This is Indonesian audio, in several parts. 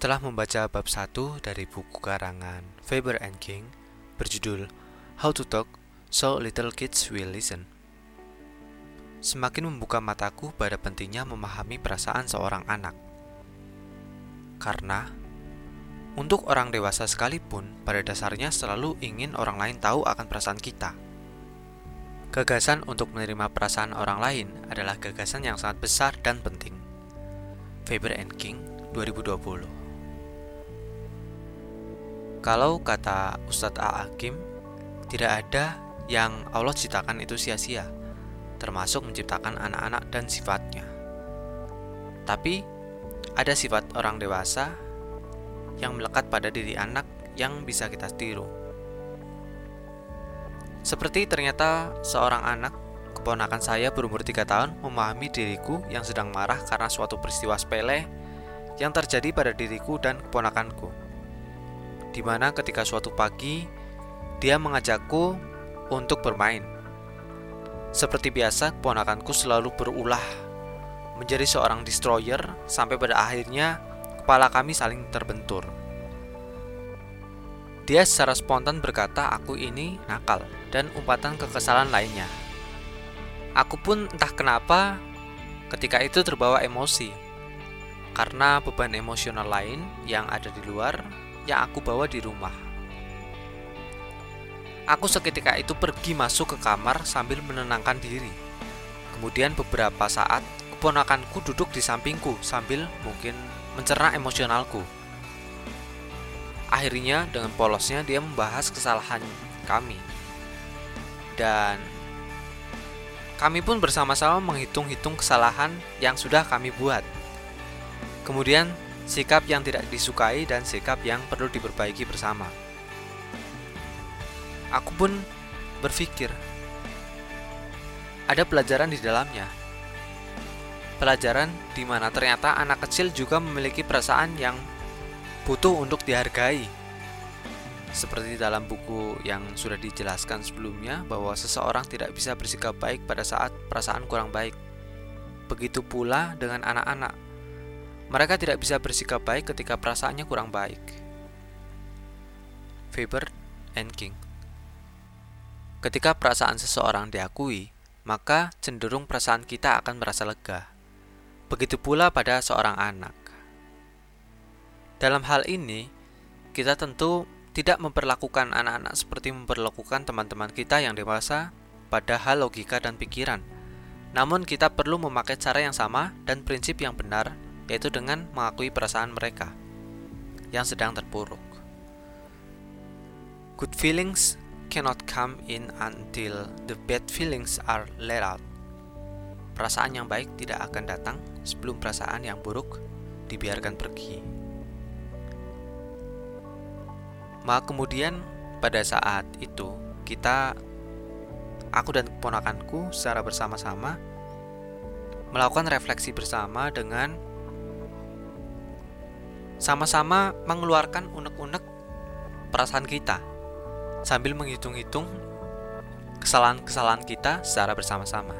Setelah membaca bab 1 dari buku karangan Faber and King berjudul How to Talk So Little Kids Will Listen, semakin membuka mataku pada pentingnya memahami perasaan seorang anak. Karena untuk orang dewasa sekalipun, pada dasarnya selalu ingin orang lain tahu akan perasaan kita. Gagasan untuk menerima perasaan orang lain adalah gagasan yang sangat besar dan penting. Faber and King 2020 kalau kata Ustadz A. Hakim, tidak ada yang Allah ciptakan itu sia-sia, termasuk menciptakan anak-anak dan sifatnya. Tapi, ada sifat orang dewasa yang melekat pada diri anak yang bisa kita tiru. Seperti ternyata seorang anak, keponakan saya berumur 3 tahun memahami diriku yang sedang marah karena suatu peristiwa sepele yang terjadi pada diriku dan keponakanku di mana ketika suatu pagi dia mengajakku untuk bermain. Seperti biasa, keponakanku selalu berulah menjadi seorang destroyer sampai pada akhirnya kepala kami saling terbentur. Dia secara spontan berkata aku ini nakal dan umpatan kekesalan lainnya. Aku pun entah kenapa ketika itu terbawa emosi karena beban emosional lain yang ada di luar yang aku bawa di rumah. Aku seketika itu pergi masuk ke kamar sambil menenangkan diri. Kemudian beberapa saat, keponakanku duduk di sampingku sambil mungkin mencerna emosionalku. Akhirnya dengan polosnya dia membahas kesalahan kami. Dan kami pun bersama-sama menghitung-hitung kesalahan yang sudah kami buat. Kemudian sikap yang tidak disukai, dan sikap yang perlu diperbaiki bersama. Aku pun berpikir, ada pelajaran di dalamnya. Pelajaran di mana ternyata anak kecil juga memiliki perasaan yang butuh untuk dihargai. Seperti dalam buku yang sudah dijelaskan sebelumnya, bahwa seseorang tidak bisa bersikap baik pada saat perasaan kurang baik. Begitu pula dengan anak-anak mereka tidak bisa bersikap baik ketika perasaannya kurang baik. Faber and King Ketika perasaan seseorang diakui, maka cenderung perasaan kita akan merasa lega. Begitu pula pada seorang anak. Dalam hal ini, kita tentu tidak memperlakukan anak-anak seperti memperlakukan teman-teman kita yang dewasa pada hal logika dan pikiran. Namun kita perlu memakai cara yang sama dan prinsip yang benar yaitu dengan mengakui perasaan mereka yang sedang terpuruk. Good feelings cannot come in until the bad feelings are let out. Perasaan yang baik tidak akan datang sebelum perasaan yang buruk dibiarkan pergi. Maka kemudian pada saat itu kita aku dan keponakanku secara bersama-sama melakukan refleksi bersama dengan sama-sama mengeluarkan unek-unek perasaan kita sambil menghitung-hitung kesalahan-kesalahan kita secara bersama-sama.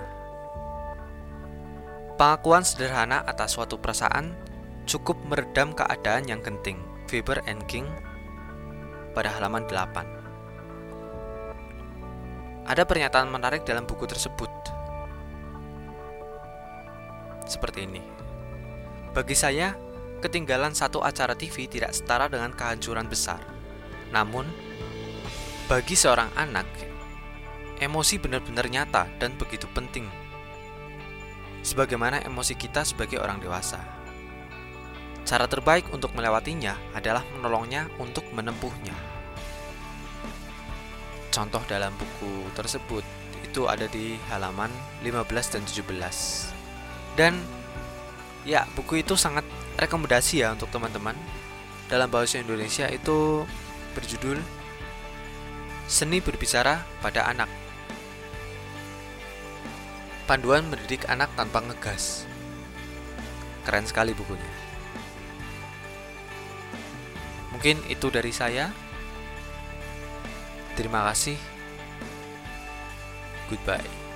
Pengakuan sederhana atas suatu perasaan cukup meredam keadaan yang genting. Faber and King pada halaman 8. Ada pernyataan menarik dalam buku tersebut. Seperti ini. Bagi saya, ketinggalan satu acara TV tidak setara dengan kehancuran besar. Namun, bagi seorang anak, emosi benar-benar nyata dan begitu penting. Sebagaimana emosi kita sebagai orang dewasa. Cara terbaik untuk melewatinya adalah menolongnya untuk menempuhnya. Contoh dalam buku tersebut itu ada di halaman 15 dan 17. Dan ya, buku itu sangat rekomendasi ya untuk teman-teman dalam bahasa Indonesia itu berjudul Seni Berbicara pada Anak. Panduan mendidik anak tanpa ngegas. Keren sekali bukunya. Mungkin itu dari saya. Terima kasih. Goodbye.